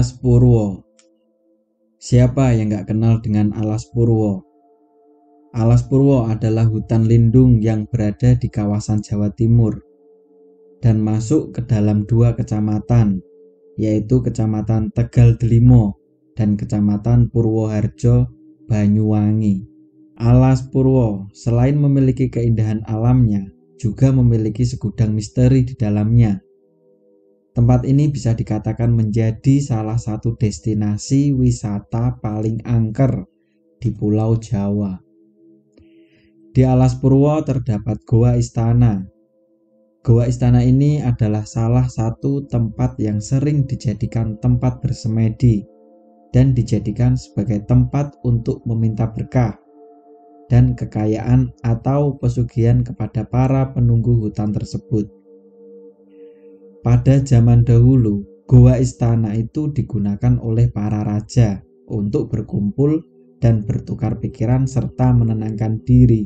Alas Purwo Siapa yang gak kenal dengan Alas Purwo? Alas Purwo adalah hutan lindung yang berada di kawasan Jawa Timur dan masuk ke dalam dua kecamatan, yaitu Kecamatan Tegal Delimo dan Kecamatan Purwoharjo, Banyuwangi. Alas Purwo selain memiliki keindahan alamnya, juga memiliki segudang misteri di dalamnya Tempat ini bisa dikatakan menjadi salah satu destinasi wisata paling angker di Pulau Jawa. Di Alas Purwo terdapat Goa Istana. Goa Istana ini adalah salah satu tempat yang sering dijadikan tempat bersemedi dan dijadikan sebagai tempat untuk meminta berkah dan kekayaan atau pesugihan kepada para penunggu hutan tersebut. Pada zaman dahulu, goa istana itu digunakan oleh para raja untuk berkumpul dan bertukar pikiran serta menenangkan diri.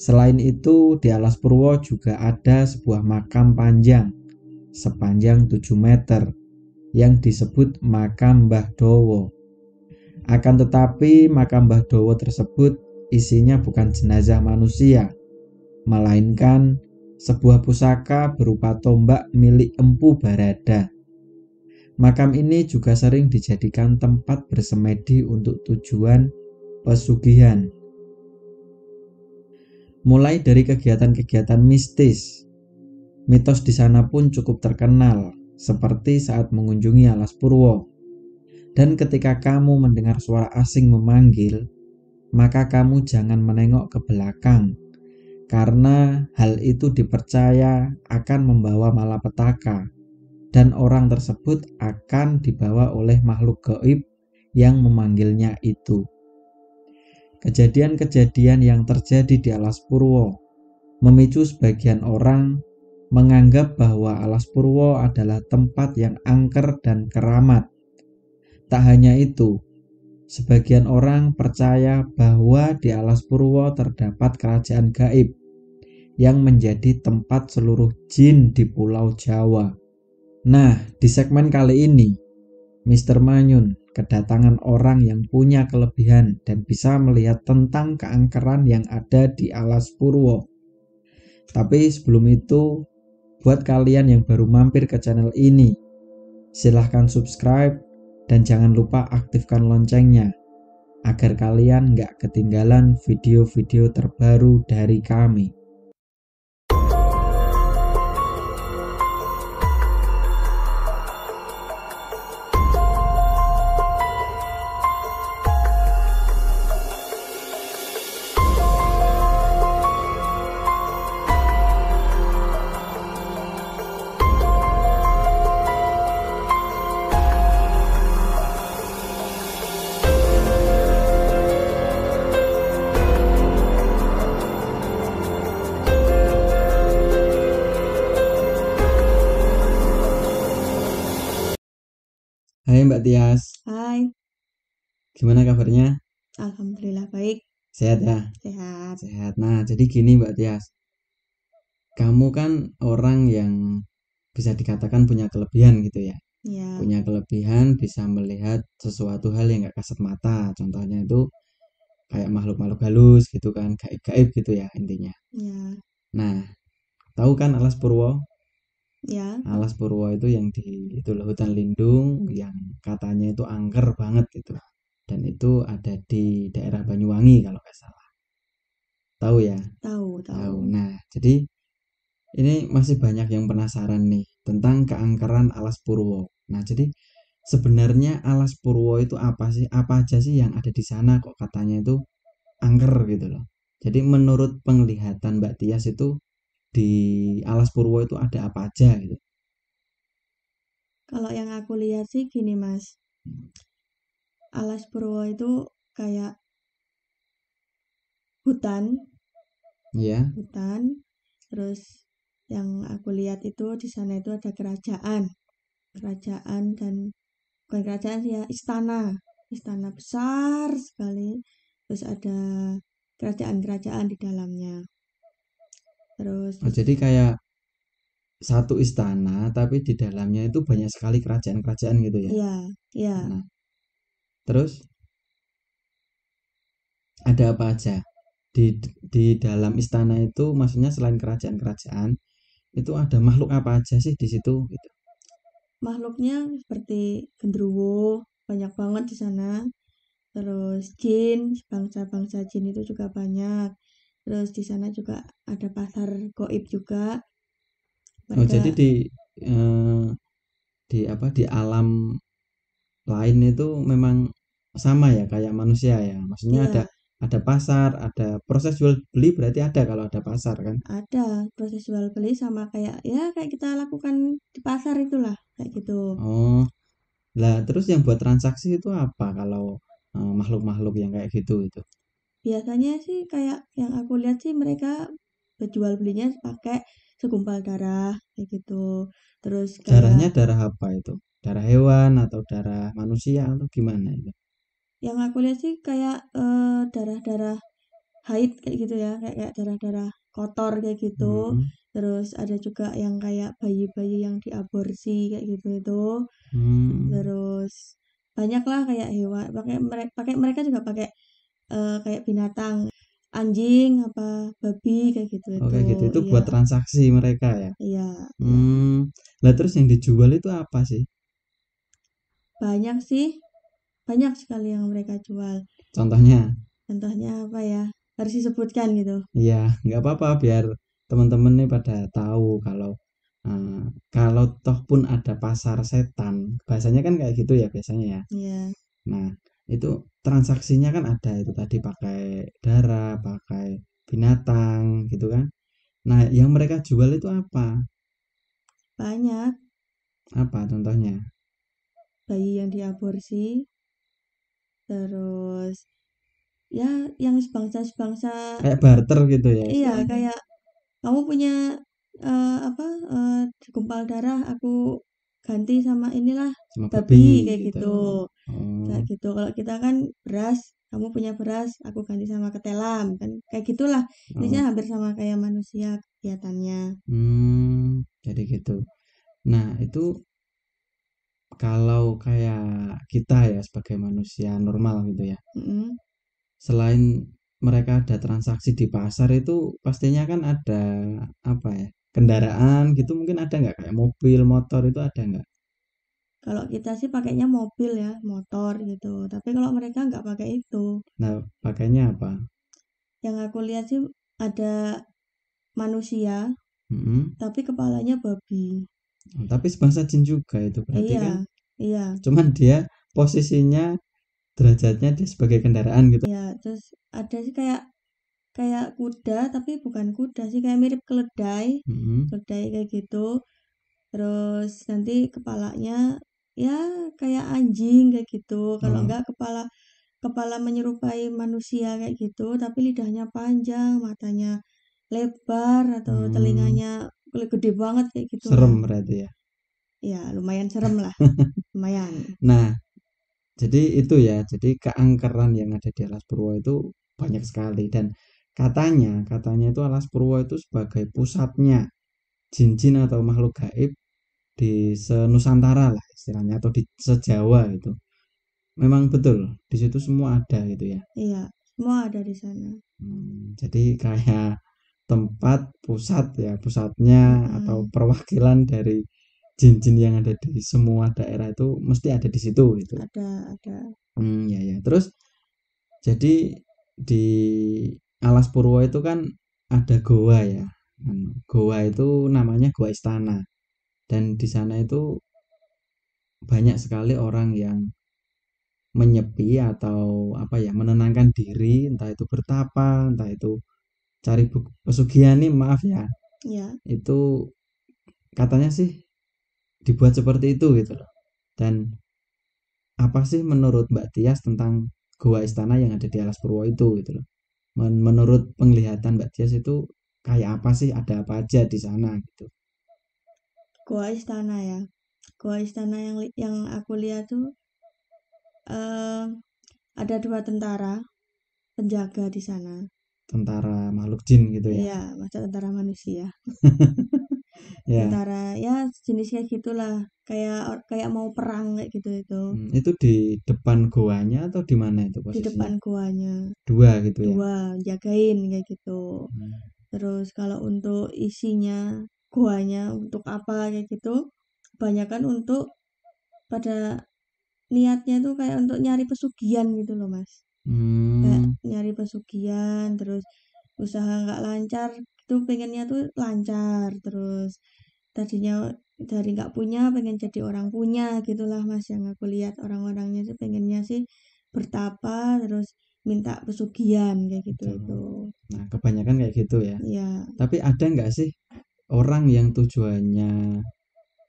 Selain itu, di Alas Purwo juga ada sebuah makam panjang sepanjang 7 meter yang disebut makam Mbah Dowo. Akan tetapi makam Mbah Dowo tersebut isinya bukan jenazah manusia, melainkan sebuah pusaka berupa tombak milik Empu Barada. Makam ini juga sering dijadikan tempat bersemedi untuk tujuan pesugihan. Mulai dari kegiatan-kegiatan mistis, mitos di sana pun cukup terkenal, seperti saat mengunjungi Alas Purwo. Dan ketika kamu mendengar suara asing memanggil, maka kamu jangan menengok ke belakang karena hal itu dipercaya akan membawa malapetaka dan orang tersebut akan dibawa oleh makhluk gaib yang memanggilnya itu. Kejadian-kejadian yang terjadi di Alas Purwo memicu sebagian orang menganggap bahwa Alas Purwo adalah tempat yang angker dan keramat. Tak hanya itu, sebagian orang percaya bahwa di Alas Purwo terdapat kerajaan gaib yang menjadi tempat seluruh jin di Pulau Jawa. Nah, di segmen kali ini, Mr. Manyun kedatangan orang yang punya kelebihan dan bisa melihat tentang keangkeran yang ada di Alas Purwo. Tapi sebelum itu, buat kalian yang baru mampir ke channel ini, silahkan subscribe dan jangan lupa aktifkan loncengnya agar kalian nggak ketinggalan video-video terbaru dari kami. Gimana kabarnya? Alhamdulillah baik. Sehat ya? Sehat. Sehat. Nah, jadi gini Mbak Tias. Kamu kan orang yang bisa dikatakan punya kelebihan gitu ya. Ya. Punya kelebihan bisa melihat sesuatu hal yang gak kasat mata. Contohnya itu kayak makhluk-makhluk halus gitu kan, gaib-gaib gitu ya intinya. Ya. Nah, tahu kan Alas Purwo? Ya. Alas Purwo itu yang di itu loh, hutan lindung yang katanya itu angker banget itu. Dan itu ada di daerah Banyuwangi kalau nggak salah. Tahu ya? Tahu, tahu. Nah, jadi ini masih banyak yang penasaran nih tentang keangkeran Alas Purwo. Nah, jadi sebenarnya Alas Purwo itu apa sih? Apa aja sih yang ada di sana kok katanya itu angker gitu loh. Jadi menurut penglihatan Mbak Tias itu di Alas Purwo itu ada apa aja gitu? Kalau yang aku lihat sih gini mas, Alas Purwo itu kayak hutan, Iya. hutan. Terus yang aku lihat itu di sana itu ada kerajaan, kerajaan dan bukan kerajaan sih ya, istana, istana besar sekali. Terus ada kerajaan-kerajaan di dalamnya. Terus Oh, jadi kayak satu istana tapi di dalamnya itu banyak sekali kerajaan-kerajaan gitu ya. Iya, iya. Nah, terus ada apa aja di di dalam istana itu maksudnya selain kerajaan-kerajaan itu ada makhluk apa aja sih di situ gitu. Makhluknya seperti genderuwo, banyak banget di sana. Terus jin, bangsa-bangsa jin itu juga banyak. Terus di sana juga ada pasar goib juga. Oh, Mereka jadi di eh, di apa di alam lain itu memang sama ya kayak manusia ya. Maksudnya ada iya ada pasar, ada proses jual beli berarti ada kalau ada pasar kan. ada proses jual beli sama kayak ya kayak kita lakukan di pasar itulah kayak gitu. Oh, lah terus yang buat transaksi itu apa kalau eh, makhluk-makhluk yang kayak gitu itu? Biasanya sih kayak yang aku lihat sih mereka berjual belinya pakai segumpal darah kayak gitu. Terus Darahnya kayak darah apa itu? Darah hewan atau darah manusia atau gimana itu? Yang aku lihat sih kayak eh, darah-darah haid kayak gitu ya, kayak kayak darah-darah kotor kayak gitu. Hmm, Terus ada juga yang kayak bayi-bayi yang diaborsi kayak gitu itu. hmm. Terus banyak lah kayak hewan, pakai mereka pakai mereka juga pakai eh, kayak binatang, anjing apa babi kayak gitu Oke itu. gitu. Itu Iya, buat transaksi mereka ya. iya, iya. Hmm. Lah terus yang dijual itu apa sih? Banyak sih, banyak sekali yang mereka jual. Contohnya? Contohnya apa ya? Harus disebutkan gitu. Iya, nggak apa-apa biar teman-teman nih pada tahu kalau eh, kalau toh pun ada pasar setan. Bahasanya kan kayak gitu ya biasanya ya. Iya, Nah, itu transaksinya kan ada itu tadi pakai darah, pakai binatang gitu kan. Nah, yang mereka jual itu apa? banyak Apa contohnya? bayi yang diaborsi, terus ya yang sebangsa-sebangsa Kayak barter gitu ya iya kayak kamu punya eh, apa eh, segumpal darah aku ganti sama inilah Sama babi babi kayak gitu. gitu. Oh, Kayak gitu. Kalau kita kan beras, kamu punya beras, aku ganti sama ketelam kan. Kayak gitulah. Intinya oh. hampir sama kayak manusia kegiatannya. Hmm, jadi gitu. Nah, itu kalau kayak kita ya sebagai manusia normal gitu ya. Mm-mm. Selain mereka ada transaksi di pasar itu pastinya kan ada apa ya? Kendaraan gitu mungkin ada nggak kayak mobil, motor itu ada nggak? Kalau kita sih pakainya mobil ya, motor gitu. Tapi kalau mereka nggak pakai itu. Nah, pakainya apa? Yang aku lihat sih ada manusia, Mm-mm. tapi kepalanya babi. Tapi sebangsa jin juga itu berarti Iya, kan iya, cuman dia posisinya derajatnya dia sebagai kendaraan gitu. iya. Terus ada sih kayak kayak kuda, tapi bukan kuda sih, kayak mirip keledai, Mm-mm. keledai kayak gitu. Terus nanti kepalanya ya kayak anjing kayak gitu. Kalau Oh, enggak kepala kepala menyerupai manusia kayak gitu, tapi lidahnya panjang, matanya lebar atau hmm, telinganya gede banget kayak gitulah. serem berarti ya. Ya, lumayan serem lah, lumayan. Nah, Jadi itu ya, jadi keangkeran yang ada di Alas Purwo itu banyak sekali dan katanya, katanya itu Alas Purwo itu sebagai pusatnya jin-jin atau makhluk gaib di senusantara lah istilahnya atau di sejawa gitu. Memang betul, di situ semua ada gitu ya. Iya, semua ada di sana. Hmm, jadi kayak tempat pusat ya, pusatnya atau Mm-mm. perwakilan dari jin-jin yang ada di semua daerah itu mesti ada di situ gitu. Ada, ada. Hmm, ya ya. Terus Jadi di Alas Purwo itu kan ada goa ya. Anu, Goa itu namanya Goa Istana. Dan di sana itu banyak sekali orang yang menyepi atau apa ya, menenangkan diri, entah itu bertapa, entah itu cari bu- pesugihan nih, maaf ya. Ya, Itu katanya sih dibuat seperti itu gitu loh. Dan apa sih menurut Mbak Tias tentang Goa Istana yang ada di Alas Purwo itu gitu loh? Men- menurut penglihatan Mbak Tias itu kayak apa sih? Ada apa aja di sana gitu? Goa Istana ya. Goa Istana yang yang aku lihat tuh eh ada dua tentara penjaga di sana. Tentara makhluk jin gitu ya. Iya, masa tentara manusia. Ya. Antara ya jenis kayak gitulah. Kayak kayak mau perang kayak gitu itu. Hmm, itu di depan goanya atau di mana itu Di posisinya? depan goanya. Dua gitu ya. Dua, jagain kayak gitu. Hmm. Terus kalau untuk isinya goanya untuk apa kayak gitu, kebanyakan untuk pada niatnya tuh kayak untuk nyari pesugihan gitu loh mas kayak Hmm, nyari pesugihan terus usaha nggak lancar itu pengennya tuh lancar terus tadinya dari nggak punya pengen jadi orang punya gitulah mas yang aku lihat orang-orangnya sih pengennya sih bertapa terus minta pesugihan kayak gitu itu. Nah, kebanyakan kayak gitu ya. ya Tapi ada nggak sih orang yang tujuannya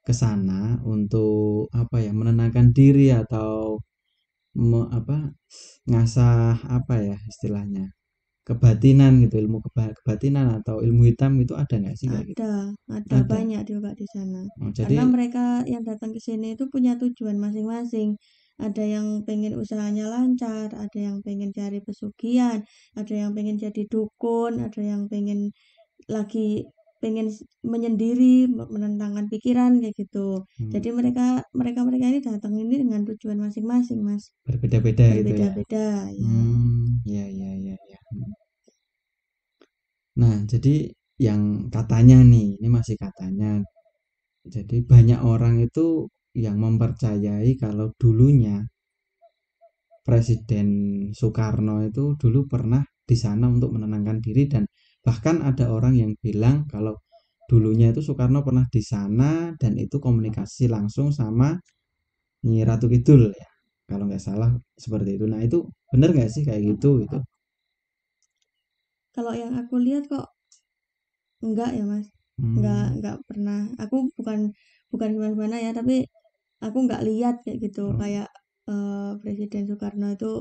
ke sana untuk apa ya menenangkan diri atau me- apa ngasah apa ya istilahnya kebatinan gitu ilmu keba- kebatinan atau ilmu hitam itu ada nggak sih kayak gitu? ada ada Ada. banyak juga di sana Oh, karena jadi mereka yang datang ke sini itu punya tujuan masing-masing ada yang pengen usahanya lancar ada yang pengen cari pesugihan ada yang pengen jadi dukun ada yang pengen lagi pengen menyendiri me- menentangkan pikiran kayak gitu hmm, jadi mereka mereka mereka ini datang ini dengan tujuan masing-masing mas berbeda-beda gitu ya. berbeda-beda ya Hmm, ya ya ya ya. Nah, jadi yang katanya nih, ini masih katanya. Jadi banyak orang itu yang mempercayai kalau dulunya Presiden Soekarno itu dulu pernah di sana untuk menenangkan diri dan bahkan ada orang yang bilang kalau dulunya itu Soekarno pernah di sana dan itu komunikasi langsung sama Nyi Ratu Kidul ya. Kalau nggak salah seperti itu. Nah, itu bener nggak sih kayak gitu gitu? kalau yang aku lihat kok enggak ya mas nggak Hmm, nggak pernah aku bukan bukan gimana-gimana ya tapi aku nggak lihat kayak gitu oh, kayak eh, Presiden Soekarno itu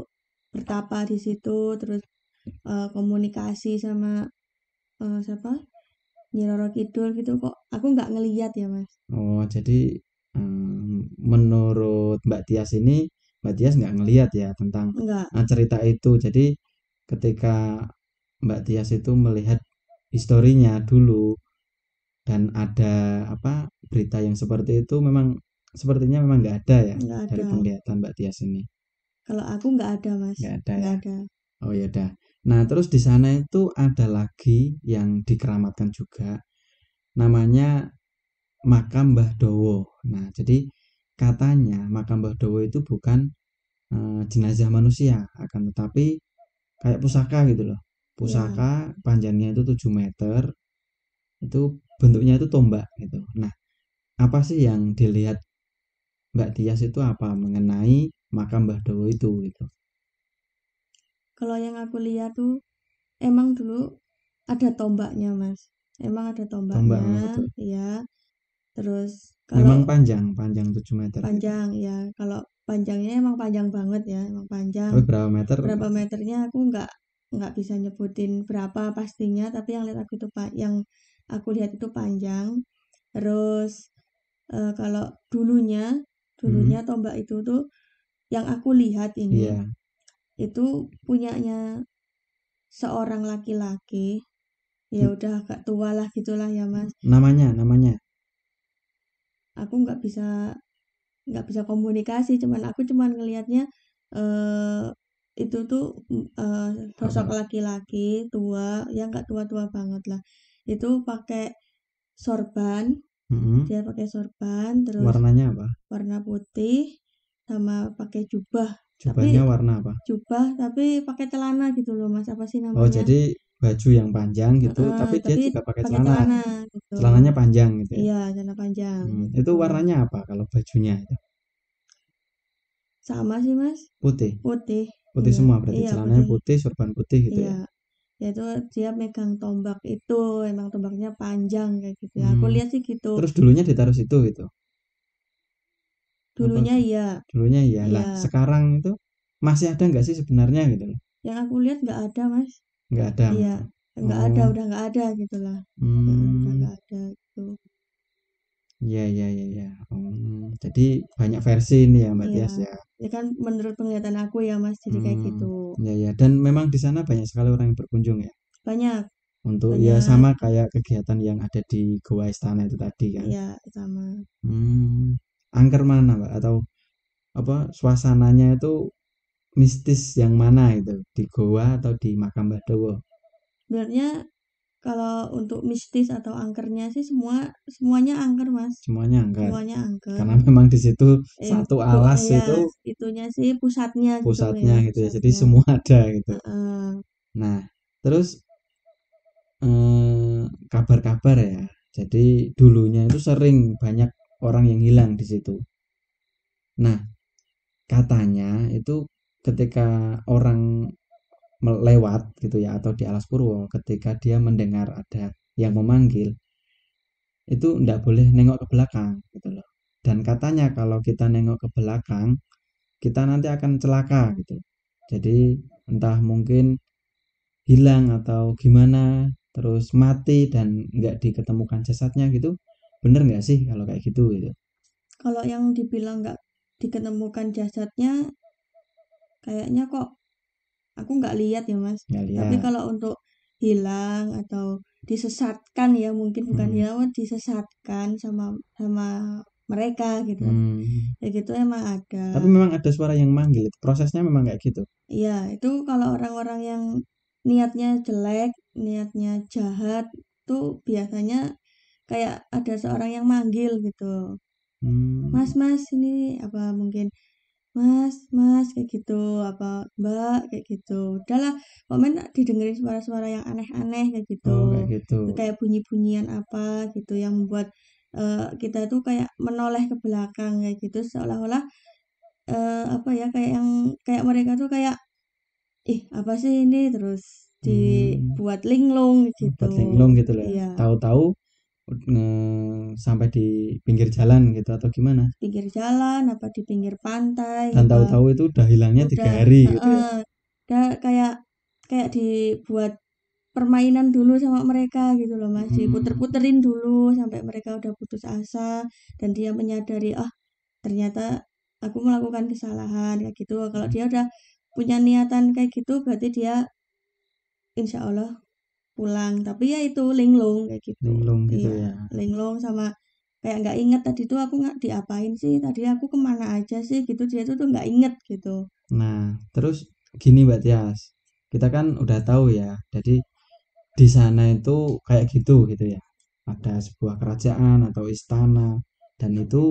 bertapa di situ terus eh, komunikasi sama eh, siapa? Nyi Roro Kidul gitu kok. Aku nggak ngeliat ya mas. Oh, jadi em, menurut Mbak Tias ini Mbak Tias nggak ngelihat ya tentang nggak. ah, cerita itu. Jadi ketika Mbak Tias itu melihat historinya dulu dan ada apa berita yang seperti itu memang sepertinya memang nggak ada ya dari ada. penglihatan Mbak Tias ini. Kalau aku nggak ada mas. Nggak ada ya? ada. Oh ya udah nah terus di sana itu ada lagi yang dikeramatkan juga namanya makam Mbah Dowo nah jadi katanya makam Mbah Dowo itu bukan eh, jenazah manusia akan tetapi kayak pusaka gitu loh. Ya pusaka panjangnya itu 7 meter itu bentuknya itu tombak gitu. Nah apa sih yang dilihat Mbak Tias itu apa mengenai makam Mbah Dowo itu gitu. Kalau yang aku lihat tuh emang dulu ada tombaknya mas. Emang ada Tombak tombaknya memang betul. ya terus Memang kalau panjang, panjang 7 meter. Panjang ya kalau panjangnya emang panjang banget ya emang panjang. Tapi berapa meter? berapa meternya aku nggak nggak bisa nyebutin berapa pastinya tapi yang lihat aku itu pak yang aku lihat itu panjang. Terus eh, kalau dulunya dulunya Hmm, tombak itu tuh yang aku lihat ini iya. Itu punyanya seorang laki-laki ya Hmm, udah agak tua lah gitulah ya mas Namanya, namanya. aku nggak bisa nggak bisa komunikasi cuman aku cuman ngelihatnya eh itu tuh eh, sosok laki-laki tua ya nggak tua-tua banget lah itu pakai sorban Mm-mm. dia pakai sorban terus Warnanya apa? warna putih sama pakai jubah Jubahnya tapi warna apa? jubah tapi pakai celana gitu loh mas apa sih Oh, namanya jadi baju yang panjang gitu, Heeh, tapi dia tapi juga pakai pakai celana. celana gitu Celananya panjang gitu ya. iya celana panjang Hmm, Itu warnanya apa kalau bajunya itu? sama sih mas Putih. putih Putih iya semua berarti iya celananya putih putih, sorban putih gitu iya ya. yaitu dia megang tombak itu emang tombaknya panjang kayak gitu ya aku Hmm, lihat sih gitu Terus dulunya ditaruh situ gitu. Apa? dulunya iya. Dulunya iya. Lah iya sekarang itu masih ada nggak sih sebenarnya gitu loh? Yang aku lihat nggak ada mas. Nggak ada. Iya. Nggak ada oh udah nggak ada gitu lah. Heeh, udah hmm. nggak ada gitu iya iya iya iya. Hmm, jadi banyak versi ini ya Mbak iya. Tias ya? Ya kan menurut penglihatan aku ya mas jadi kayak hmm. gitu. Iya iya. Dan memang di sana banyak sekali orang yang berkunjung ya? Banyak. Untuk ya Banyak. sama kayak kegiatan yang ada di Goa Istana itu tadi kan. Iya, sama. Hmm, angker mana, Mbak? Atau apa suasananya itu mistis yang mana itu? Di Goa atau di Makam Badowo? Sebenarnya kalau untuk mistis atau angkernya sih semua semuanya angker, Mas. Semuanya angker. Semuanya angker. Karena memang di situ Eh, satu alas iya, itu itunya sih pusatnya gitu pusatnya ya, gitu ya. Jadi pusatnya. semua ada gitu. Heeh. Nah, terus eh, kabar-kabar ya. Jadi dulunya itu sering banyak orang yang hilang di situ. Nah, katanya itu ketika orang melewat gitu ya atau di Alas Purwo ketika dia mendengar ada yang memanggil itu ndak boleh nengok ke belakang gitu loh. Dan katanya kalau kita nengok ke belakang kita nanti akan celaka gitu. Jadi entah mungkin hilang atau gimana terus mati dan nggak diketemukan jasadnya gitu bener nggak sih kalau kayak gitu gitu Kalau yang dibilang nggak diketemukan jasadnya, kayaknya kok aku nggak lihat ya, Mas. Tapi lihat kalau untuk hilang atau disesatkan ya mungkin bukan Hmm. hilang, disesatkan sama sama mereka gitu. Hmm. Ya gitu emang ada. tapi memang ada suara yang manggil prosesnya memang kayak gitu Iya, itu kalau orang-orang yang niatnya jelek, niatnya jahat, tuh biasanya kayak ada seorang yang manggil gitu. Hmm. Mas, mas, ini apa mungkin Mas, Mas kayak gitu, apa Mbak kayak gitu. Udahlah, komen didengerin suara-suara yang aneh-aneh kayak gitu. oh kayak gitu Kayak bunyi-bunyian apa gitu yang membuat eh, kita tuh kayak menoleh ke belakang kayak gitu seolah-olah eh, apa ya kayak yang kayak mereka tuh kayak ih apa sih ini terus dibuat linglung gitu. buat linglung gitu loh Iya, tahu-tahu sampai di pinggir jalan gitu atau gimana pinggir jalan apa di pinggir pantai dan tahu-tahu itu udah hilangnya tiga hari gitu ya heeh. Udah kayak kayak dibuat permainan dulu sama mereka gitu loh Mas. Hmm. Diputer-puterin dulu sampai mereka udah putus asa dan dia menyadari ah ternyata aku melakukan kesalahan kayak gitu. Kalau dia udah punya niatan kayak gitu berarti dia insya Allah pulang. Tapi ya itu linglung kayak gitu. linglung gitu Iya, ya linglung sama kayak nggak inget tadi tuh aku nggak diapain sih tadi aku ke mana aja sih gitu dia tuh tuh nggak inget gitu Nah, terus gini Mbak Tias, kita kan udah tahu ya, jadi di sana itu kayak gitu gitu ya. Ada sebuah kerajaan atau istana dan itu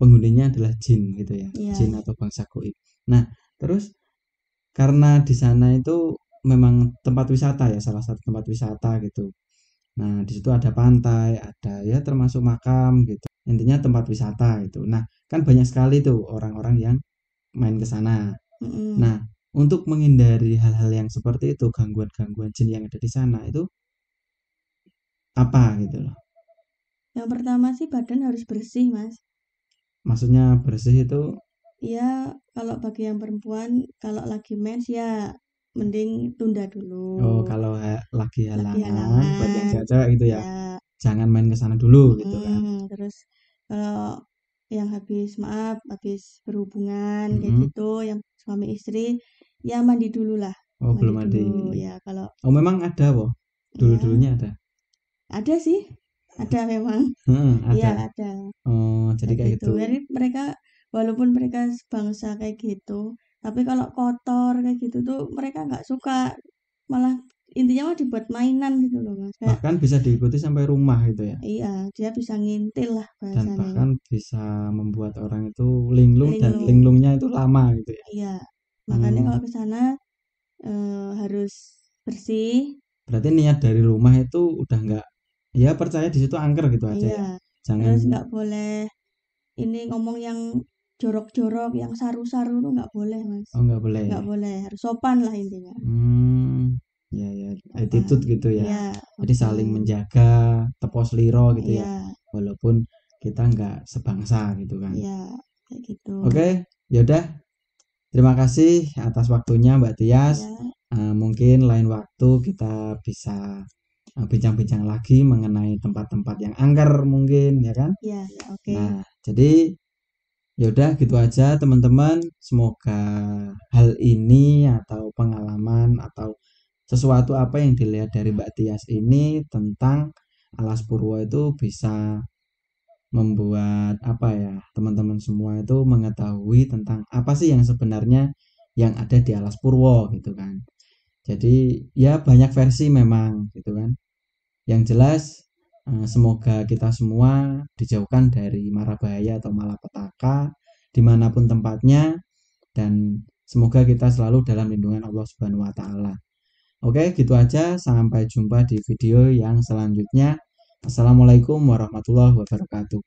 penghuninya adalah jin gitu ya, Iya. jin atau bangsa goib. Nah, terus karena di sana itu memang tempat wisata ya, salah satu tempat wisata gitu. Nah, di situ ada pantai, ada ya termasuk makam gitu. Intinya tempat wisata gitu. Nah, kan banyak sekali tuh orang-orang yang main ke sana. Mm-mm. Nah, untuk menghindari hal-hal yang seperti itu, gangguan-gangguan jin yang ada di sana itu apa gitu loh. Yang pertama sih badan harus bersih, Mas. Maksudnya bersih itu Ya, kalau bagi yang perempuan, kalau lagi mens ya mending tunda dulu. oh kalau ha- lagi halangan halangan. buat yang cewek-cewek gitu ya, Ya, jangan main ke sana dulu gitu kan. terus kalau yang habis maaf, habis berhubungan kayak Mm-mm. gitu, yang suami istri, ya mandi dulu lah. Oh, belum Mandi ada. dulu. Ya, kalau Oh, memang ada, Wo. ya, Dulu-dulunya ada. ada sih, ada memang. Heeh, Iya, ada. ada. Oh, jadi kayak kayak gitu. gitu. Jadi mereka walaupun mereka bangsa kayak gitu, tapi kalau kotor kayak gitu tuh mereka nggak suka. Malah intinya mah dibuat mainan gitu loh mas. Kayak Bahkan bisa diikuti sampai rumah gitu ya. iya dia bisa ngintil lah Dan bahasanya. bahkan bisa membuat orang itu linglung dan Linglung. linglungnya itu lama gitu ya. Iya. Makanya Hmm. kalau ke sana eh, harus bersih. Berarti niat dari rumah itu udah nggak ya percaya di situ angker gitu aja ya. Iya. Jangan Terus nggak boleh ini ngomong yang jorok-jorok, yang saru-saru tuh nggak boleh mas. oh nggak boleh. Nggak boleh. Harus sopan lah intinya. Hmm, ya ya attitude gitu ya. Iya. Jadi saling mm, menjaga tepos liro gitu ya. Iya. Walaupun kita nggak sebangsa gitu kan. Iya, kayak gitu. Oke, yaudah. Terima kasih atas waktunya Mbak Tias. Ya, Eh, mungkin lain waktu kita bisa eh, bincang-bincang lagi mengenai tempat-tempat yang angker mungkin ya kan. ya, ya, oke. Nah, jadi yaudah gitu aja teman-teman. Semoga hal ini atau pengalaman atau sesuatu apa yang dilihat dari Mbak Tias ini tentang alas purwo itu bisa membuat apa ya teman-teman semua itu mengetahui tentang apa sih yang sebenarnya yang ada di alas purwo gitu kan jadi ya banyak versi memang gitu kan yang jelas semoga kita semua dijauhkan dari mara bahaya atau malapetaka di mana pun tempatnya dan semoga kita selalu dalam lindungan Allah Subhanahu Wa Taala. Oke, gitu aja. Sampai jumpa di video yang selanjutnya. Assalamualaikum warahmatullahi wabarakatuh.